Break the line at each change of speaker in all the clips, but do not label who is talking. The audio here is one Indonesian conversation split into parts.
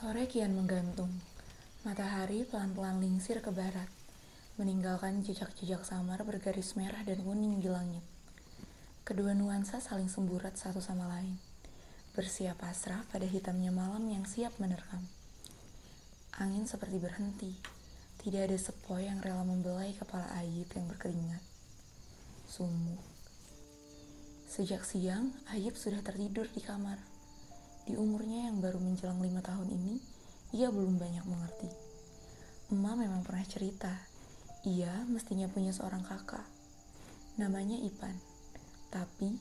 Sore kian menggantung. Matahari pelan-pelan lingsir ke barat, meninggalkan jejak-jejak samar bergaris merah dan kuning di langit. Kedua nuansa saling semburat satu sama lain, bersiap pasrah pada hitamnya malam yang siap menerkam. Angin seperti berhenti, tidak ada sepoi yang rela membelai kepala Ayib yang berkeringat. Sumuk. Sejak siang, Ayib sudah tertidur di kamar. Di umurnya yang baru menjelang lima tahun ini, ia belum banyak mengerti. Emak memang pernah cerita, ia mestinya punya seorang kakak. Namanya Ipan. Tapi,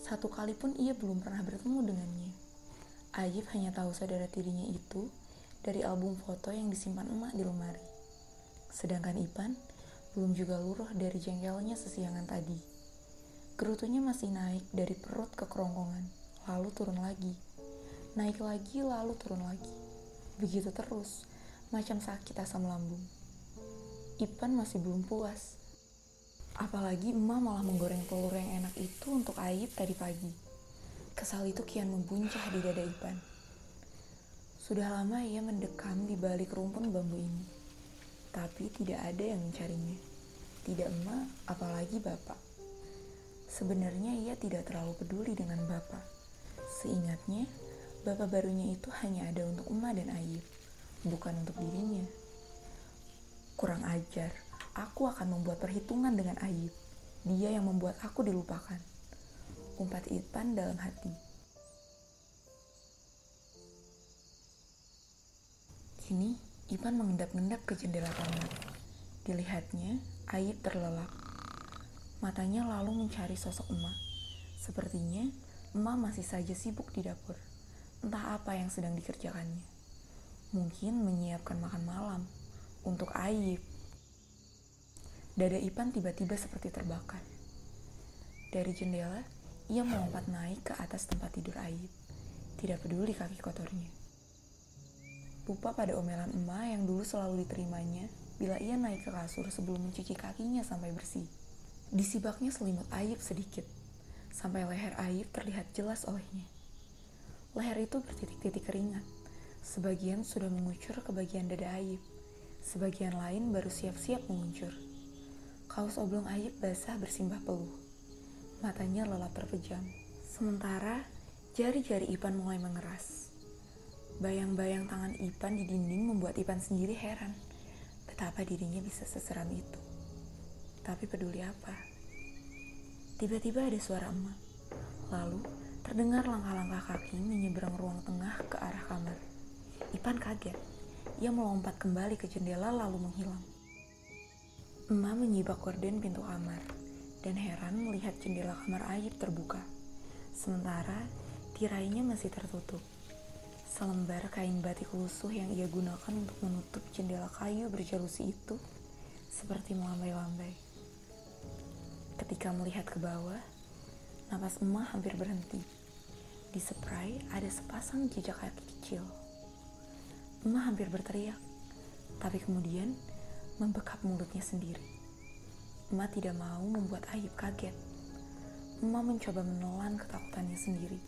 satu kali pun ia belum pernah bertemu dengannya. Ayib hanya tahu saudara tirinya itu dari album foto yang disimpan emak di lemari. Sedangkan Ipan belum juga luruh dari jengkelnya sesiangan tadi. Gerutunya masih naik dari perut ke kerongkongan, lalu turun lagi naik lagi lalu turun lagi. Begitu terus, macam sakit asam lambung. Ipan masih belum puas. Apalagi emak malah menggoreng telur yang enak itu untuk Aib tadi pagi. Kesal itu kian membuncah di dada Ipan. Sudah lama ia mendekam di balik rumpun bambu ini. Tapi tidak ada yang mencarinya. Tidak emak, apalagi bapak. Sebenarnya ia tidak terlalu peduli dengan bapak. Seingatnya, bapak barunya itu hanya ada untuk emak dan Ayib, bukan untuk dirinya. Kurang ajar, aku akan membuat perhitungan dengan Ayib. Dia yang membuat aku dilupakan. Umpat Ipan dalam hati. Kini, Ipan mengendap-endap ke jendela kamar. Dilihatnya, Ayib terlelap. Matanya lalu mencari sosok emak. Sepertinya, emak masih saja sibuk di dapur. Entah apa yang sedang dikerjakannya. Mungkin menyiapkan makan malam untuk Ayib. Dada Ipan tiba-tiba seperti terbakar. Dari jendela, ia melompat naik ke atas tempat tidur Ayib. Tidak peduli kaki kotornya. Lupa pada omelan emak yang dulu selalu diterimanya bila ia naik ke kasur sebelum mencuci kakinya sampai bersih. Disibaknya selimut Ayib sedikit, sampai leher Ayib terlihat jelas olehnya. Leher itu bertitik-titik keringat. Sebagian sudah mengucur ke bagian dada Ayib, sebagian lain baru siap-siap menguncur. Kaos oblong Ayib basah bersimbah peluh. Matanya lelap terpejam. Sementara jari-jari Ipan mulai mengeras. Bayang-bayang tangan Ipan di dinding membuat Ipan sendiri heran betapa dirinya bisa seseram itu. Tapi peduli apa? Tiba-tiba ada suara emak. Lalu terdengar langkah-langkah kaki menyeberang ruang tengah ke arah kamar. Ipan kaget. Ia melompat kembali ke jendela lalu menghilang. Emak menyibak gorden pintu kamar dan heran melihat jendela kamar Ayib terbuka. Sementara tirainya masih tertutup. Selembar kain batik lusuh yang ia gunakan untuk menutup jendela kayu berjalusi itu seperti melambai-lambai. Ketika melihat ke bawah, napas emak hampir berhenti. Di spray ada sepasang jejak kaki kecil. Emak hampir berteriak, tapi kemudian membekap mulutnya sendiri. Emak tidak mau membuat Ayub kaget. Emak mencoba menelan ketakutannya sendiri.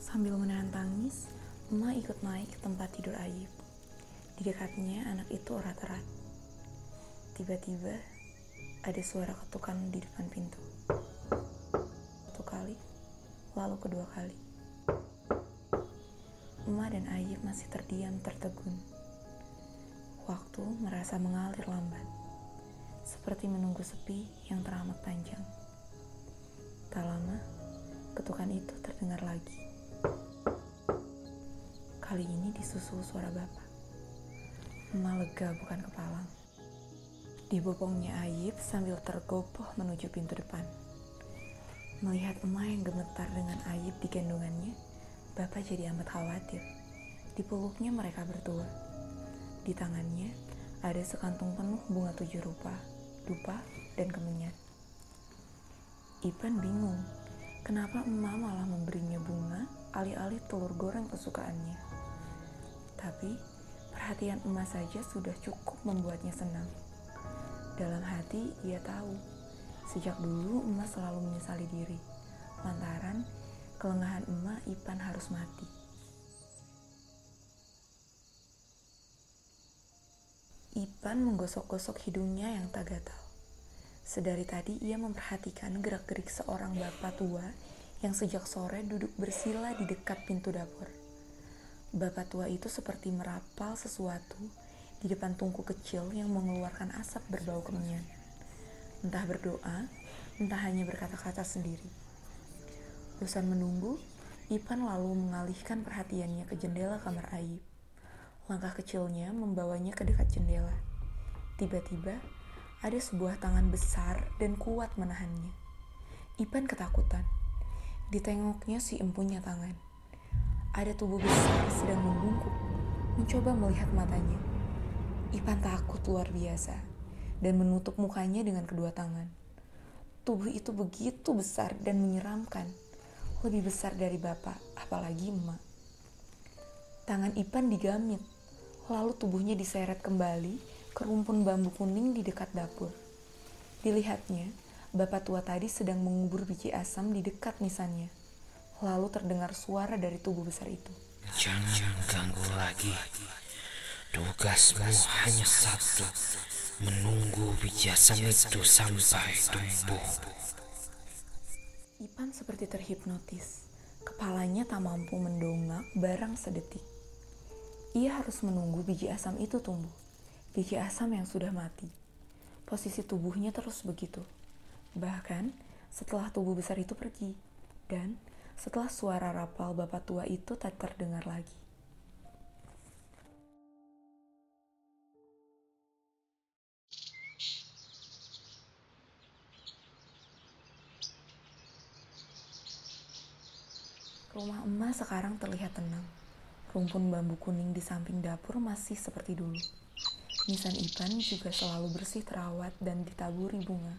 Sambil menahan tangis, Emak ikut naik ke tempat tidur Ayub. Di dekatnya anak itu erat-erat. Tiba-tiba ada suara ketukan di depan pintu. Lalu kedua kali. Emak dan Ayub masih terdiam tertegun. Waktu merasa mengalir lambat, seperti menunggu sepi yang teramat panjang. Tak lama, ketukan itu terdengar lagi. Kali ini disusul suara bapak. Emak lega bukan kepalang. Dibopongnya Ayib sambil tergopoh menuju pintu depan. Melihat emak yang gemetar dengan Ayib di gendongannya, bapak jadi amat khawatir. Di peluknya mereka berdua. Di tangannya ada sekantung penuh bunga tujuh rupa, dupa, dan kemenyat. Ipan bingung, kenapa emak malah memberinya bunga alih-alih telur goreng kesukaannya. Tapi perhatian emas saja sudah cukup membuatnya senang. Dalam hati ia tahu, sejak dulu emas selalu menyesali diri, lantaran kelengahan emak Ipan harus mati. Ipan menggosok-gosok hidungnya yang tak gatal. Sedari tadi ia memperhatikan gerak-gerik seorang bapak tua yang sejak sore duduk bersila di dekat pintu dapur. Bapak tua itu seperti merapal sesuatu di depan tungku kecil yang mengeluarkan asap berbau kemenyan. Entah berdoa, entah hanya berkata-kata sendiri. Bosan menunggu, Ipan lalu mengalihkan perhatiannya ke jendela kamar Ayib. Langkah kecilnya membawanya ke dekat jendela. Tiba-tiba, ada sebuah tangan besar dan kuat menahannya. Ipan ketakutan. Ditengoknya si empunya tangan. Ada tubuh besar sedang membungkuk, mencoba melihat matanya. Ipan takut luar biasa dan menutup mukanya dengan kedua tangan. Tubuh itu begitu besar dan menyeramkan lebih besar dari bapak, apalagi emak. Tangan Ipan digamit, lalu tubuhnya diseret kembali ke rumpun bambu kuning di dekat dapur. Dilihatnya, bapak tua tadi sedang mengubur biji asam di dekat nisannya. Lalu terdengar suara dari tubuh besar itu.
Jangan ganggu lagi. Tugasmu hanya satu, menunggu biji asam itu sampai tumbuh.
Ipan seperti terhipnotis. Kepalanya tak mampu mendongak barang sedetik. Ia harus menunggu biji asam itu tumbuh. Biji asam yang sudah mati. Posisi tubuhnya terus begitu. Bahkan setelah tubuh besar itu pergi. Dan setelah suara rapal bapak tua itu tak terdengar lagi. Rumah emas sekarang terlihat tenang. Rumpun bambu kuning di samping dapur masih seperti dulu. Nisan Ipan juga selalu bersih terawat dan ditaburi bunga.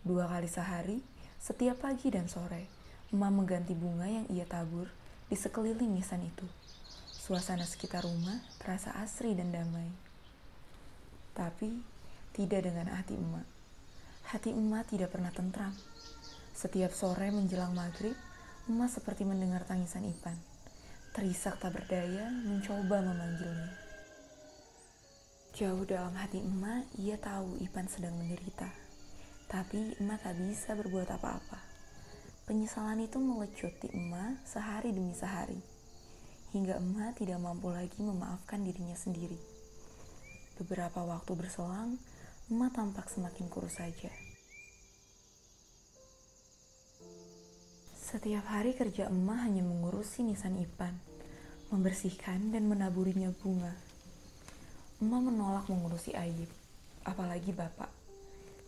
Dua kali sehari, setiap pagi dan sore, emak mengganti bunga yang ia tabur di sekeliling nisan itu. Suasana sekitar rumah terasa asri dan damai. Tapi, tidak dengan hati emak. Hati emak tidak pernah tentram. Setiap sore menjelang maghrib, Emas seperti mendengar tangisan Ipan. Terisak tak berdaya mencoba memanggilnya. Jauh dalam hati emak, ia tahu Ipan sedang menderita. Tapi emak tak bisa berbuat apa-apa. Penyesalan itu melecut di emak sehari demi sehari. Hingga emak tidak mampu lagi memaafkan dirinya sendiri. Beberapa waktu berselang, emak tampak semakin kurus saja. Setiap hari kerja emak hanya mengurusi nisan Ipan, membersihkan dan menaburinya bunga. Emak menolak mengurusi Ayib, apalagi bapak.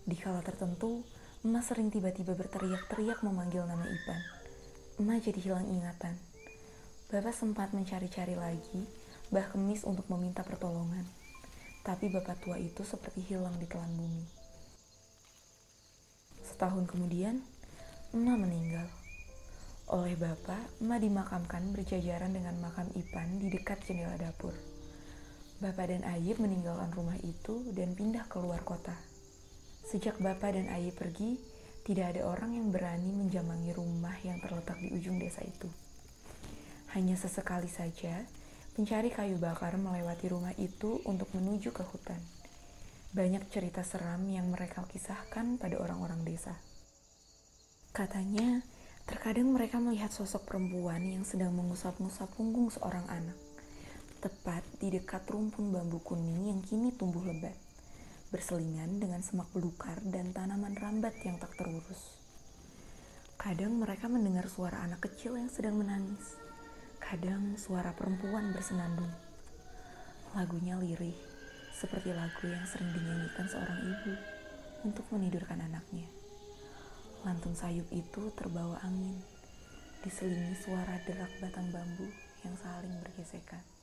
Di kala tertentu, emak sering tiba-tiba berteriak-teriak memanggil nama Ipan. Emak jadi hilang ingatan. Bapak sempat mencari-cari lagi, bah kemis untuk meminta pertolongan. Tapi bapak tua itu seperti hilang di telan bumi. Setahun kemudian, emak meninggal. Oleh bapak, emak dimakamkan berjajaran dengan makam Ipan di dekat jendela dapur. Bapak dan Ayib meninggalkan rumah itu dan pindah keluar kota. Sejak bapak dan Ayib pergi, tidak ada orang yang berani menjamangi rumah yang terletak di ujung desa itu. Hanya sesekali saja, pencari kayu bakar melewati rumah itu untuk menuju ke hutan. Banyak cerita seram yang mereka kisahkan pada orang-orang desa. Katanya, Terkadang mereka melihat sosok perempuan yang sedang mengusap-ngusap punggung seorang anak, tepat di dekat rumpun bambu kuning yang kini tumbuh lebat, berselingan dengan semak belukar dan tanaman rambat yang tak terurus. Kadang mereka mendengar suara anak kecil yang sedang menangis, kadang suara perempuan bersenandung. Lagunya lirih, seperti lagu yang sering dinyanyikan seorang ibu untuk menidurkan anaknya. Lantung sayup itu terbawa angin, diselingi suara derak batang bambu yang saling bergesekan.